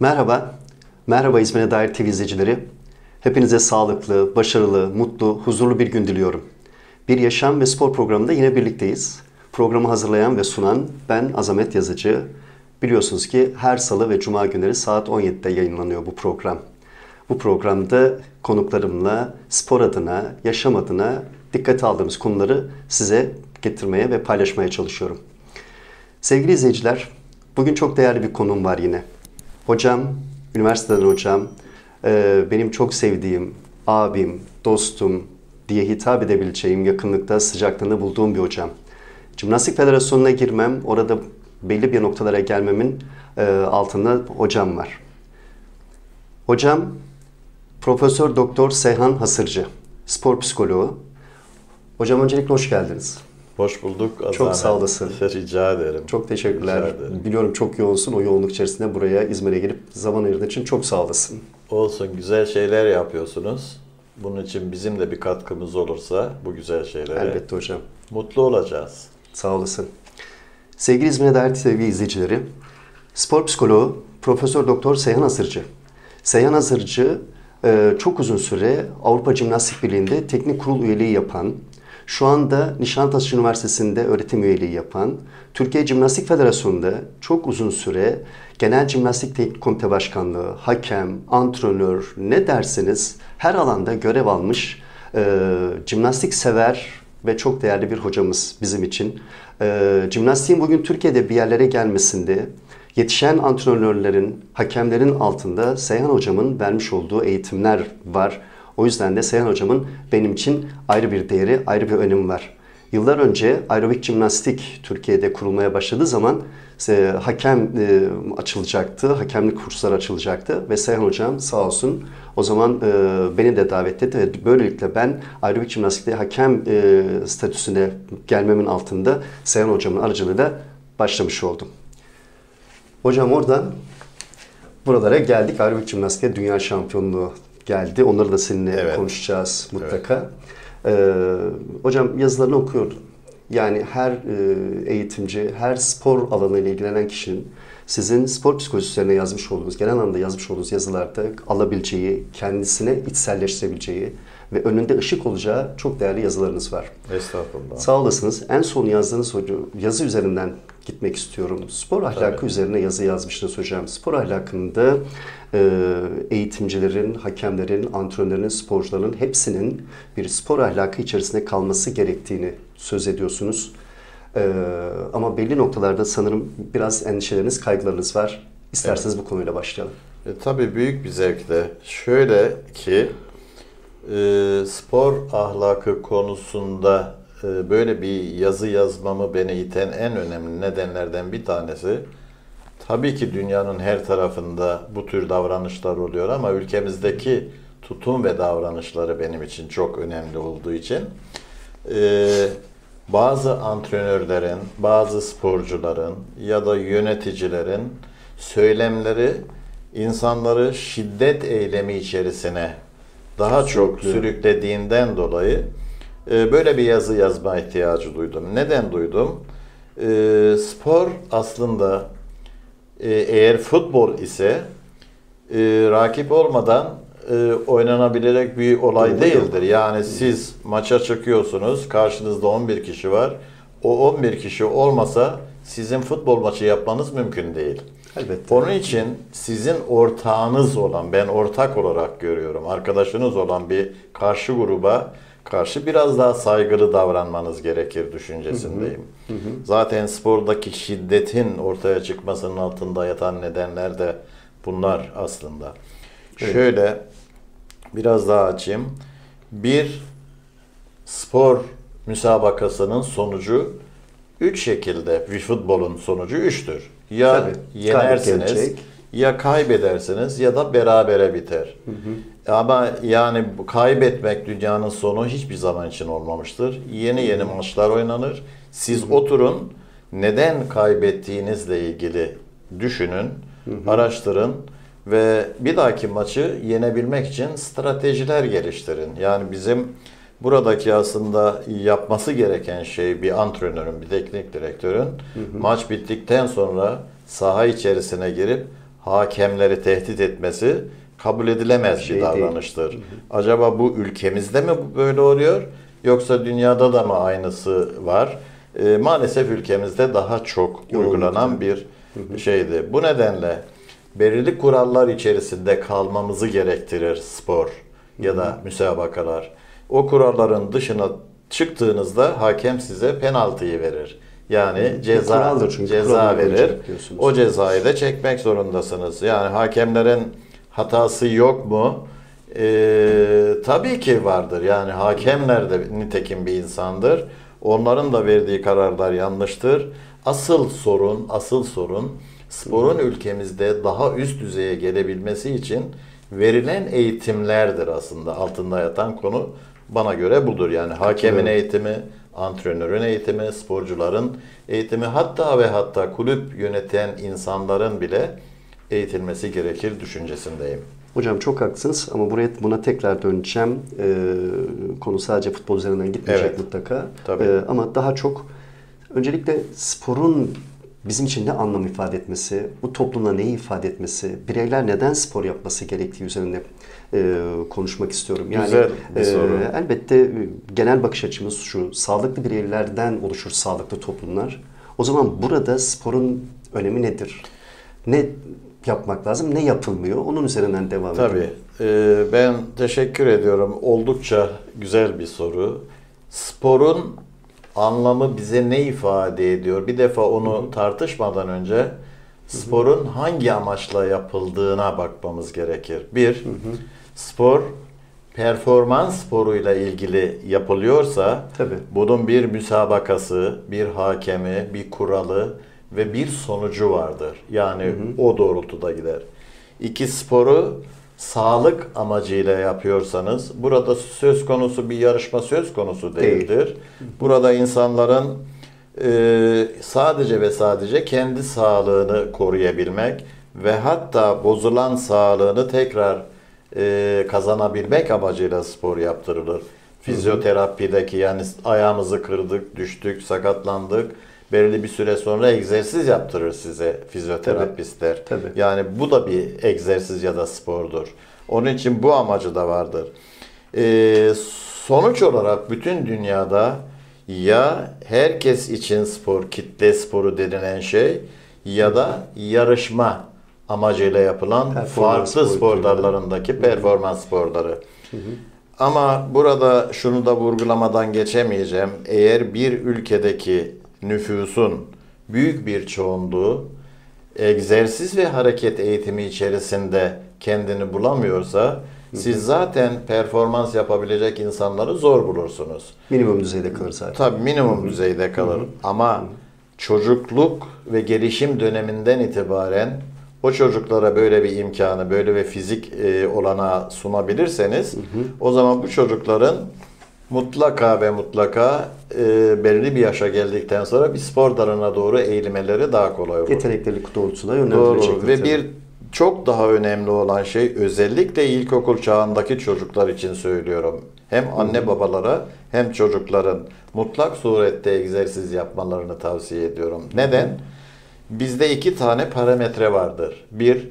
Merhaba, merhaba İzmir'e dair TV izleyicileri. Hepinize sağlıklı, başarılı, mutlu, huzurlu bir gün diliyorum. Bir yaşam ve spor programında yine birlikteyiz. Programı hazırlayan ve sunan ben Azamet Yazıcı. Biliyorsunuz ki her salı ve cuma günleri saat 17'de yayınlanıyor bu program. Bu programda konuklarımla spor adına, yaşam adına dikkate aldığımız konuları size getirmeye ve paylaşmaya çalışıyorum. Sevgili izleyiciler, bugün çok değerli bir konum var yine. Hocam, üniversiteden hocam, e, benim çok sevdiğim abim, dostum diye hitap edebileceğim yakınlıkta, sıcaklığında bulduğum bir hocam. Cimnastik Federasyonu'na girmem, orada belli bir noktalara gelmemin e, altında hocam var. Hocam Profesör Doktor Seyhan Hasırcı, spor psikoloğu. Hocam öncelikle hoş geldiniz. Hoş bulduk. Azame. Çok sağ olasın. Rica ederim. Çok teşekkürler. Rica ederim. Biliyorum çok yoğunsun. O yoğunluk içerisinde buraya İzmir'e gelip zaman ayırdığın için çok sağ olasın. Olsun güzel şeyler yapıyorsunuz. Bunun için bizim de bir katkımız olursa bu güzel şeylere Elbette hocam. mutlu olacağız. Sağ olasın. Sevgili İzmir'e dair TV izleyicileri, spor psikoloğu Profesör Doktor Seyhan Asırcı. Seyhan Asırcı e, çok uzun süre Avrupa Cimnastik Birliği'nde teknik kurul üyeliği yapan, şu anda Nişantaşı Üniversitesi'nde öğretim üyeliği yapan, Türkiye Cimnastik Federasyonu'nda çok uzun süre Genel Cimnastik Teknik Komite Başkanlığı, hakem, antrenör ne derseniz her alanda görev almış e, cimnastik sever ve çok değerli bir hocamız bizim için. E, cimnastiğin bugün Türkiye'de bir yerlere gelmesinde yetişen antrenörlerin, hakemlerin altında Seyhan hocamın vermiş olduğu eğitimler var. O yüzden de Seyhan hocamın benim için ayrı bir değeri, ayrı bir önemi var. Yıllar önce aerobik jimnastik Türkiye'de kurulmaya başladığı zaman e, hakem e, açılacaktı, hakemlik kursları açılacaktı ve Seyhan hocam sağ olsun o zaman e, beni de davet etti ve böylelikle ben aerobik jimnastikte hakem statüsüne gelmemin altında Seyhan hocamın aracılığıyla başlamış oldum. Hocam oradan buralara geldik. Aerobik jimnastikte dünya şampiyonluğu geldi. Onları da seninle Evet. konuşacağız mutlaka. Ee, hocam yazılarını okuyordum. Yani her e, eğitimci, her spor alanıyla ilgilenen kişinin sizin spor psikolojisi üzerine yazmış olduğunuz, genel anlamda yazmış olduğunuz yazılarda alabileceği, kendisine içselleştirebileceği ve önünde ışık olacağı çok değerli yazılarınız var. Estağfurullah. Sağ olasınız. En son yazdığınız yazı üzerinden gitmek istiyorum. Spor ahlakı Tabii. üzerine yazı yazmıştınız hocam. Spor ahlakında e, eğitimcilerin, hakemlerin, antrenörlerin, sporcuların hepsinin bir spor ahlakı içerisinde kalması gerektiğini söz ediyorsunuz. E, ama belli noktalarda sanırım biraz endişeleriniz, kaygılarınız var. İsterseniz bu konuyla başlayalım. E, tabii büyük bir zevkle. Şöyle ki e, spor ahlakı konusunda e, böyle bir yazı yazmamı beni iten en önemli nedenlerden bir tanesi tabii ki dünyanın her tarafında bu tür davranışlar oluyor ama ülkemizdeki tutum ve davranışları benim için çok önemli olduğu için e, bazı antrenörlerin, bazı sporcuların ya da yöneticilerin söylemleri insanları şiddet eylemi içerisine daha çok sürüklediğinden dolayı e, böyle bir yazı yazma ihtiyacı duydum. Neden duydum? E, spor aslında e, eğer futbol ise e, rakip olmadan e, oynanabilecek bir olay Doğru. değildir. Yani siz maça çıkıyorsunuz, karşınızda 11 kişi var. O 11 kişi olmasa sizin futbol maçı yapmanız mümkün değil. Elbette. Onun için sizin ortağınız olan, ben ortak olarak görüyorum, arkadaşınız olan bir karşı gruba karşı biraz daha saygılı davranmanız gerekir düşüncesindeyim. Zaten spordaki şiddetin ortaya çıkmasının altında yatan nedenler de bunlar aslında. Evet. Şöyle biraz daha açayım. Bir spor müsabakasının sonucu üç şekilde bir futbolun sonucu üçtür. Ya Tabii. yenersiniz, ya kaybedersiniz ya da berabere biter. Ama yani kaybetmek dünyanın sonu hiçbir zaman için olmamıştır. Yeni yeni maçlar oynanır. Siz oturun neden kaybettiğinizle ilgili düşünün, araştırın ve bir dahaki maçı yenebilmek için stratejiler geliştirin. Yani bizim buradaki aslında yapması gereken şey bir antrenörün, bir teknik direktörün maç bittikten sonra saha içerisine girip hakemleri tehdit etmesi kabul edilemez Şey bir değil. davranıştır. Acaba bu ülkemizde mi böyle oluyor yoksa dünyada da mı aynısı var? E, maalesef ülkemizde daha çok uygulanan bir şeydi. Bu nedenle belirli kurallar içerisinde kalmamızı gerektirir spor ya da müsabakalar. O kuralların dışına çıktığınızda hakem size penaltıyı verir. Yani ceza çünkü, ceza verir. O cezayı da çekmek zorundasınız. Yani hakemlerin hatası yok mu? Ee, tabii ki vardır. Yani hakemler de nitekim bir insandır. Onların da verdiği kararlar yanlıştır. Asıl sorun, asıl sorun sporun ülkemizde daha üst düzeye gelebilmesi için verilen eğitimlerdir aslında. Altında yatan konu bana göre budur. Yani hakemin eğitimi, antrenörün eğitimi, sporcuların eğitimi hatta ve hatta kulüp yöneten insanların bile eğitilmesi gerekir düşüncesindeyim. Hocam çok haklısınız ama buraya buna tekrar döneceğim. Ee, konu sadece futbol üzerinden gitmeyecek Evet. mutlaka. Tabii. Ee, ama daha çok öncelikle sporun bizim için ne anlam ifade etmesi, bu toplumda neyi ifade etmesi, bireyler neden spor yapması gerektiği üzerine e, konuşmak istiyorum. Yani Güzel bir e, soru. elbette e, genel bakış açımız şu, sağlıklı bireylerden oluşur sağlıklı toplumlar. O zaman burada sporun önemi nedir? Ne yapmak lazım, ne yapılmıyor? Onun üzerinden devam edelim. Tabii. Ee, ben teşekkür ediyorum. Oldukça güzel bir soru. Sporun anlamı bize ne ifade ediyor? Bir defa onu tartışmadan önce sporun hangi amaçla yapıldığına bakmamız gerekir. Bir, spor performans sporuyla ilgili yapılıyorsa Tabii. bunun bir müsabakası, bir hakemi, bir kuralı ve bir sonucu vardır. Yani o doğrultuda gider. İki sporu sağlık amacıyla yapıyorsanız burada söz konusu bir yarışma söz konusu Değil. değildir. Burada insanların e, sadece ve sadece kendi sağlığını koruyabilmek ve hatta bozulan sağlığını tekrar e, kazanabilmek amacıyla spor yaptırılır. Fizyoterapideki yani ayağımızı kırdık, düştük, sakatlandık. Belirli bir süre sonra egzersiz yaptırır size fizyoterapistler. Tabii. Yani bu da bir egzersiz ya da spordur. Onun için bu amacı da vardır. Ee, sonuç olarak bütün dünyada ya herkes için spor, kitle sporu denilen şey ya da yarışma amacıyla yapılan Performans farklı spor dallarındaki performans sporları. Ama burada şunu da vurgulamadan geçemeyeceğim. Eğer bir ülkedeki nüfusun büyük bir çoğunluğu egzersiz ve hareket eğitimi içerisinde kendini bulamıyorsa siz zaten performans yapabilecek insanları zor bulursunuz. Minimum düzeyde kalır zaten. Tabii minimum düzeyde kalır. Ama çocukluk ve gelişim döneminden itibaren o çocuklara böyle bir imkanı, böyle bir fizik e, olanağı sunabilirseniz o zaman bu çocukların mutlaka ve mutlaka e, belirli bir yaşa geldikten sonra bir spor dalına doğru eğilmeleri daha kolay olur. Yetenekleri doğrultusunda Doğru. yönlendirecektir. Ve tabii. bir çok daha önemli olan şey özellikle ilkokul çağındaki çocuklar için söylüyorum. Hem anne babalara hem çocukların mutlak surette egzersiz yapmalarını tavsiye ediyorum. Neden? Bizde iki tane parametre vardır. Bir,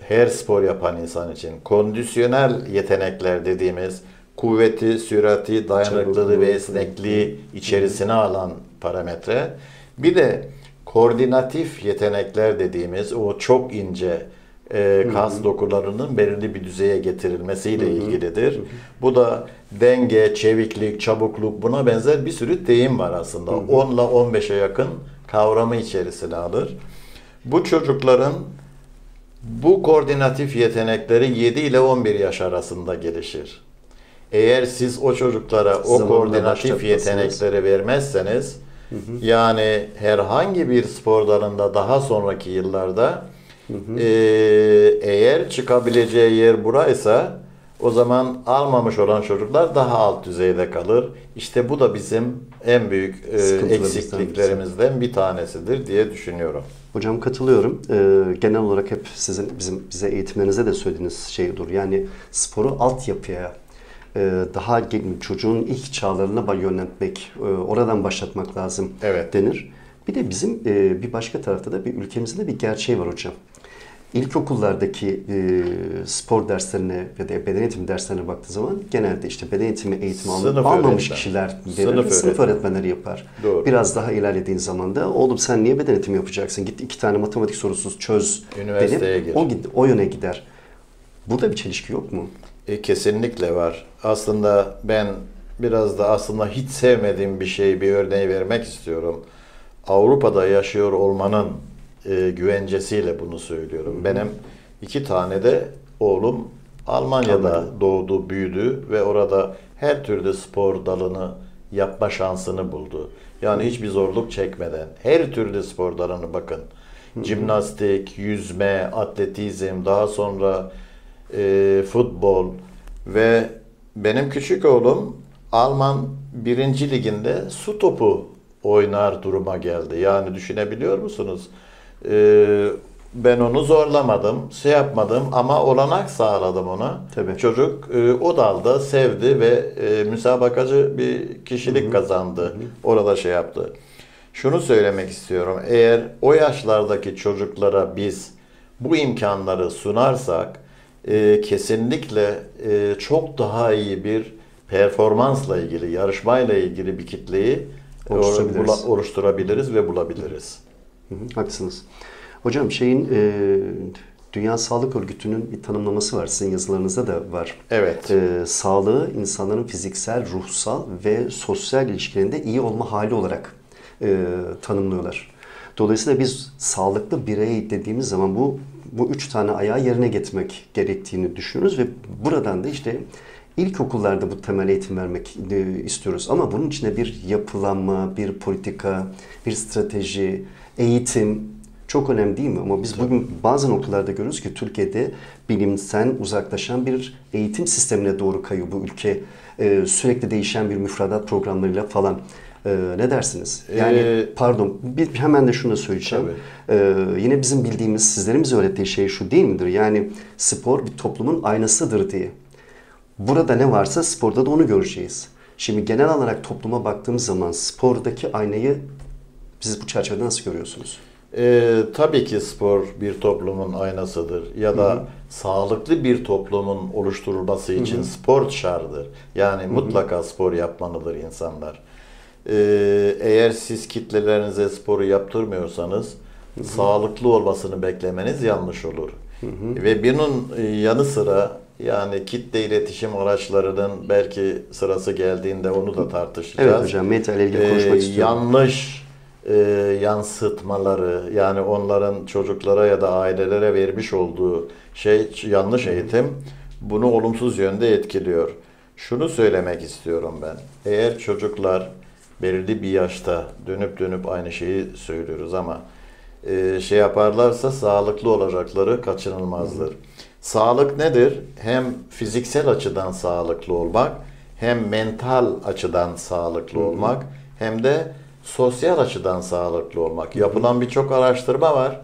her spor yapan insan için kondisyonel yetenekler dediğimiz kuvveti, sürati, dayanıklılığı ve esnekliği içerisine alan parametre. Bir de koordinatif yetenekler dediğimiz o çok ince e, kas dokularının belirli bir düzeye getirilmesiyle ilgilidir. Bu da denge, çeviklik, çabukluk buna benzer bir sürü deyim var aslında. 10 ile 15'e yakın kavramı içerisine alır. Bu çocukların bu koordinatif yetenekleri 7 ile 11 yaş arasında gelişir. Eğer siz o çocuklara o Zamanla koordinatif yetenekleri vermezseniz yani herhangi bir spor dalında daha sonraki yıllarda eee, eğer çıkabileceği yer buraysa o zaman almamış olan çocuklar daha alt düzeyde kalır. İşte bu da bizim en büyük Sıkıntılarımızdan eksikliklerimizden bir tanesidir diye düşünüyorum. Hocam katılıyorum. Ee, genel olarak hep sizin bizim bize eğitimlerinize de söylediğiniz şey dur. Yani sporu altyapıya e, daha gelin çocuğun ilk çağlarına yöneltmek, e, oradan başlatmak lazım Evet. denir. Bir de bizim e, bir başka tarafta da bir ülkemizde de bir gerçeği var hocam. İlkokullardaki e, spor derslerine ya da beden eğitimi derslerine baktığı zaman genelde işte beden eğitimi eğitimi Sınıf almamış öğretmen. kişiler Sınıf verir, sınıf öğretmen. öğretmenleri yapar. Doğru. Biraz daha ilerlediğin zaman da oğlum sen niye beden eğitimi yapacaksın? Git iki tane matematik sorusuz çöz Üniversiteye denip gir. o, o yöne gider. Burada bir çelişki yok mu? E, kesinlikle var. Aslında ben biraz da aslında hiç sevmediğim bir şey bir örneği vermek istiyorum. Avrupa'da yaşıyor olmanın e, güvencesiyle bunu söylüyorum. Benim iki tane de oğlum Almanya'da Almanya. doğdu, büyüdü ve orada her türlü spor dalını yapma şansını buldu. Yani hiçbir zorluk çekmeden her türlü spor dalını bakın. Jimnastik, yüzme, atletizm, daha sonra e, futbol ve benim küçük oğlum Alman birinci liginde su topu oynar duruma geldi. Yani düşünebiliyor musunuz? E, ben onu zorlamadım, şey yapmadım ama olanak sağladım ona. Tabii. Çocuk e, o dalda sevdi ve e, müsabakacı bir kişilik kazandı. Orada şey yaptı. Şunu söylemek istiyorum. Eğer o yaşlardaki çocuklara biz bu imkanları sunarsak e, kesinlikle e, çok daha iyi bir performansla ilgili, yarışmayla ilgili bir kitleyi e, Oluşturabiliriz. oluşturabiliriz ve bulabiliriz. Hı hı, haklısınız. Hocam şeyin e, Dünya Sağlık Örgütü'nün bir tanımlaması var. Sizin yazılarınızda da var. Evet. E, sağlığı insanların fiziksel, ruhsal ve sosyal ilişkilerinde iyi olma hali olarak e, tanımlıyorlar. Dolayısıyla biz sağlıklı birey dediğimiz zaman bu bu üç tane ayağı yerine getirmek gerektiğini düşünüyoruz ve buradan da işte ilkokullarda bu temel eğitim vermek e, istiyoruz. Ama bunun içinde bir yapılanma, bir politika, bir strateji, eğitim çok önemli değil mi? Ama biz bugün bazı noktalarda görüyoruz ki Türkiye'de bilimsel uzaklaşan bir eğitim sistemine doğru kayıyor bu ülke. Ee, sürekli değişen bir müfredat programlarıyla falan. Ee, ne dersiniz? Yani Ee, pardon bir, hemen de şunu söyleyeceğim. Ee, yine bizim bildiğimiz, sizlerin bize öğrettiği şey şu değil midir? Yani spor bir toplumun aynasıdır diye. Burada ne varsa sporda da onu göreceğiz. Şimdi genel olarak topluma baktığımız zaman spordaki aynayı siz bu çerçevede nasıl görüyorsunuz? Ee, tabii ki spor bir toplumun aynasıdır ya da sağlıklı bir toplumun oluşturulması için spor şarttır. Yani mutlaka spor yapmalıdır insanlar. Ee, eğer siz kitlelerinize sporu yaptırmıyorsanız sağlıklı olmasını beklemeniz yanlış olur. Ve bunun e, yanı sıra yani kitle iletişim araçlarının belki sırası geldiğinde onu da tartışacağız. Evet hocam medya ile ilgili konuşmak Ee, istiyorum. yanlış e, yansıtmaları yani onların çocuklara ya da ailelere vermiş olduğu şey yanlış eğitim bunu olumsuz yönde etkiliyor. Şunu söylemek istiyorum ben. Eğer çocuklar belirli bir yaşta dönüp dönüp aynı şeyi söylüyoruz ama e, şey yaparlarsa sağlıklı olacakları kaçınılmazdır. Sağlık nedir? Hem fiziksel açıdan sağlıklı olmak, hem mental açıdan sağlıklı olmak, hem de sosyal açıdan sağlıklı olmak. Yapılan birçok araştırma var.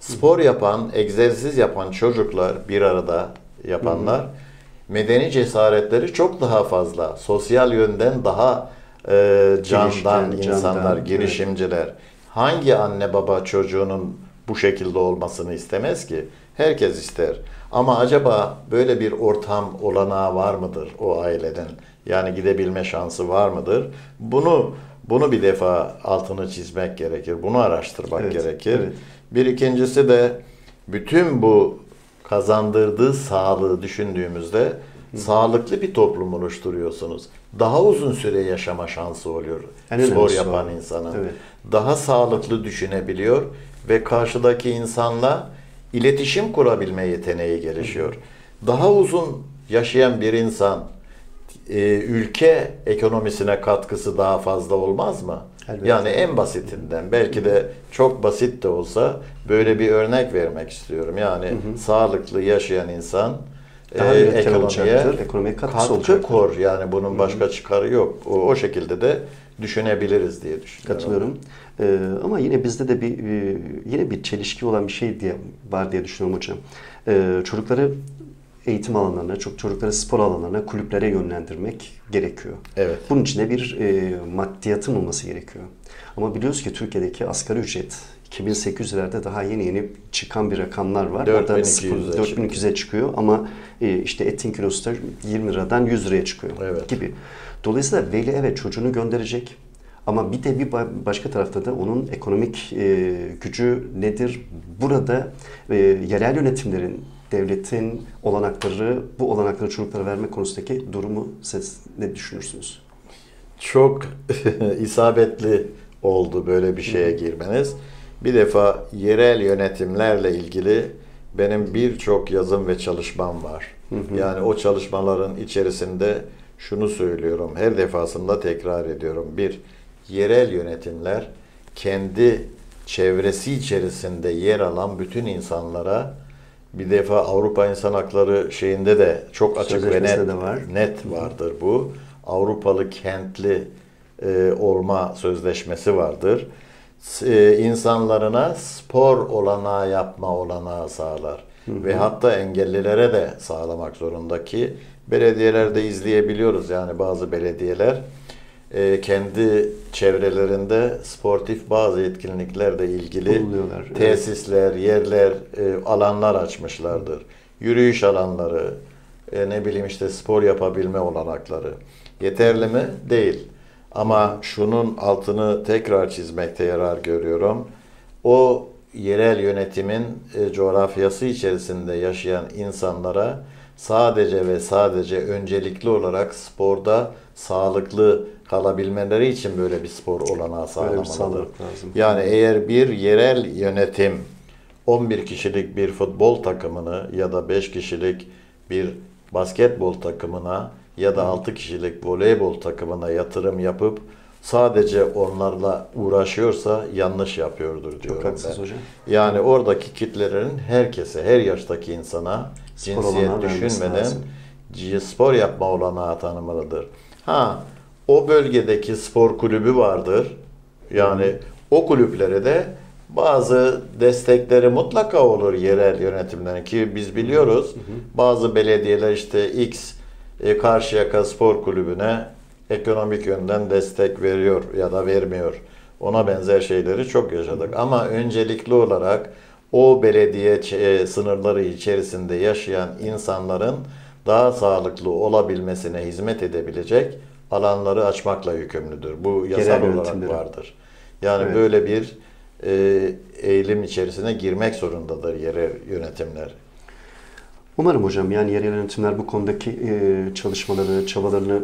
Spor yapan, egzersiz yapan çocuklar bir arada yapanlar medeni cesaretleri çok daha fazla. Sosyal yönden daha e, candan Girişken, insanlar, candan, evet. girişimciler. Hangi anne baba çocuğunun bu şekilde olmasını istemez ki? Herkes ister. Ama acaba böyle bir ortam olanağı var mıdır o ailenin? Yani gidebilme şansı var mıdır? Bunu bunu bir defa altını çizmek gerekir. Bunu araştırmak Evet, gerekir. evet. Bir ikincisi de bütün bu kazandırdığı sağlığı düşündüğümüzde sağlıklı bir toplum oluşturuyorsunuz. Daha uzun süre yaşama şansı oluyor En spor yapan o. insanın. Evet. Daha sağlıklı düşünebiliyor ve karşıdaki insanla iletişim kurabilme yeteneği gelişiyor. Daha uzun yaşayan bir insan e, ülke ekonomisine katkısı daha fazla olmaz mı? Elbette. Yani en basitinden belki de çok basit de olsa böyle bir örnek vermek istiyorum. Yani sağlıklı yaşayan insan Daha e, ekonomiye katkı olacaktır. kor. Yani bunun başka çıkarı yok. O, o şekilde de düşünebiliriz diye düşünüyorum. Katılıyorum. Ee, ama yine bizde de bir e, yine bir çelişki olan bir şey diye var diye düşünüyorum hocam. Ee, çocukları eğitim alanlarına, çok çocukları spor alanlarına, kulüplere yönlendirmek gerekiyor. Evet. Bunun için de bir e, maddiyatın olması gerekiyor. Ama biliyoruz ki Türkiye'deki asgari ücret 2800'lerde daha yeni yeni çıkan bir rakamlar var. 4200'e 4200'e çıkıyor ama e, işte etin kilosu da 20 liradan 100 liraya çıkıyor Evet. gibi. Dolayısıyla veli evet çocuğunu gönderecek ama bir de bir ba- başka tarafta da onun ekonomik e, gücü nedir? Burada e, yerel yönetimlerin, devletin olanakları, bu olanakları çocuklara verme konusundaki durumu siz ne düşünürsünüz? Çok isabetli oldu böyle bir şeye girmeniz. Bir defa yerel yönetimlerle ilgili benim birçok yazım ve çalışmam var. Yani o çalışmaların içerisinde şunu söylüyorum, her defasında tekrar ediyorum. Bir, yerel yönetimler kendi çevresi içerisinde yer alan bütün insanlara bir defa Avrupa İnsan Hakları şeyinde de çok açık ve net, var. net vardır bu. Avrupalı kentli e, olma sözleşmesi vardır. E, insanlarına spor olanağı yapma olanağı sağlar. Ve hatta engellilere de sağlamak zorunda ki belediyelerde izleyebiliyoruz yani bazı belediyeler e, kendi çevrelerinde sportif bazı etkinliklerle ilgili Bulunuyorlar, evet. tesisler, yerler, e, alanlar açmışlardır. Yürüyüş alanları, e, ne bileyim işte spor yapabilme olanakları. Yeterli mi? Değil. Ama şunun altını tekrar çizmekte yarar görüyorum. O yerel yönetimin e, coğrafyası içerisinde yaşayan insanlara sadece ve sadece öncelikli olarak sporda sağlıklı kalabilmeleri için böyle bir spor olanağı lazım. Yani eğer bir yerel yönetim 11 kişilik bir futbol takımını ya da 5 kişilik bir basketbol takımına ya da 6 kişilik voleybol takımına yatırım yapıp sadece onlarla uğraşıyorsa yanlış yapıyordur diyorum haklısınız ben. hocam. Yani oradaki kitlelerin herkese, her yaştaki insana Spor cinsiyet düşünmeden spor yapma olanağı tanımalıdır. Ha, o bölgedeki spor kulübü vardır. Yani o kulüplere de bazı destekleri mutlaka olur yerel yönetimlerin ki biz biliyoruz bazı belediyeler işte X e, Karşıyaka Spor Kulübü'ne ekonomik yönden destek veriyor ya da vermiyor. Ona benzer şeyleri çok yaşadık. Ama öncelikli olarak o belediye e, sınırları içerisinde yaşayan insanların daha sağlıklı olabilmesine hizmet edebilecek alanları açmakla yükümlüdür. Bu yasal Yerel olarak vardır. Yani Evet. böyle bir e, eğilim içerisine girmek zorundadır yerel yönetimler. Umarım hocam yani yerel yönetimler bu konudaki e, çalışmaları, çabalarını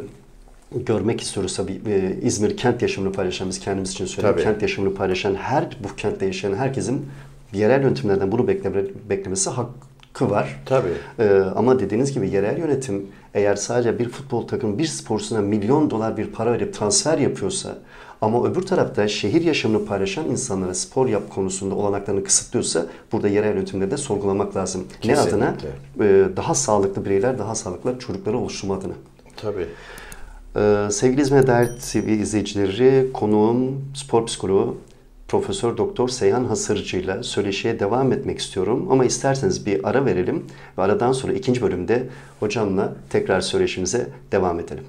görmek istiyoruz tabii. E, İzmir kent yaşamını paylaşan, biz kendimiz için söylüyorum, Tabii. kent yaşamını paylaşan her, bu kentte yaşayan herkesin yerel yönetimlerden bunu bekleme, beklemesi hakkı var. Tabii. Ee, ama dediğiniz gibi yerel yönetim eğer sadece bir futbol takımı bir sporcusuna milyon dolar bir para verip transfer yapıyorsa ama öbür tarafta şehir yaşamını paylaşan insanlara spor yap konusunda olanaklarını kısıtlıyorsa burada yerel yönetimleri de sorgulamak lazım. Ne Kesinlikle. adına? Ee, daha sağlıklı bireyler, daha sağlıklı çocukları oluşturma adına. Tabii. Ee, sevgili İzmir Değer TV izleyicileri, konuğum spor psikoloğu Profesör Doktor Seyhan Hasırcı ile söyleşiye devam etmek istiyorum. Ama isterseniz bir ara verelim ve aradan sonra ikinci bölümde hocamla tekrar söyleşimize devam edelim.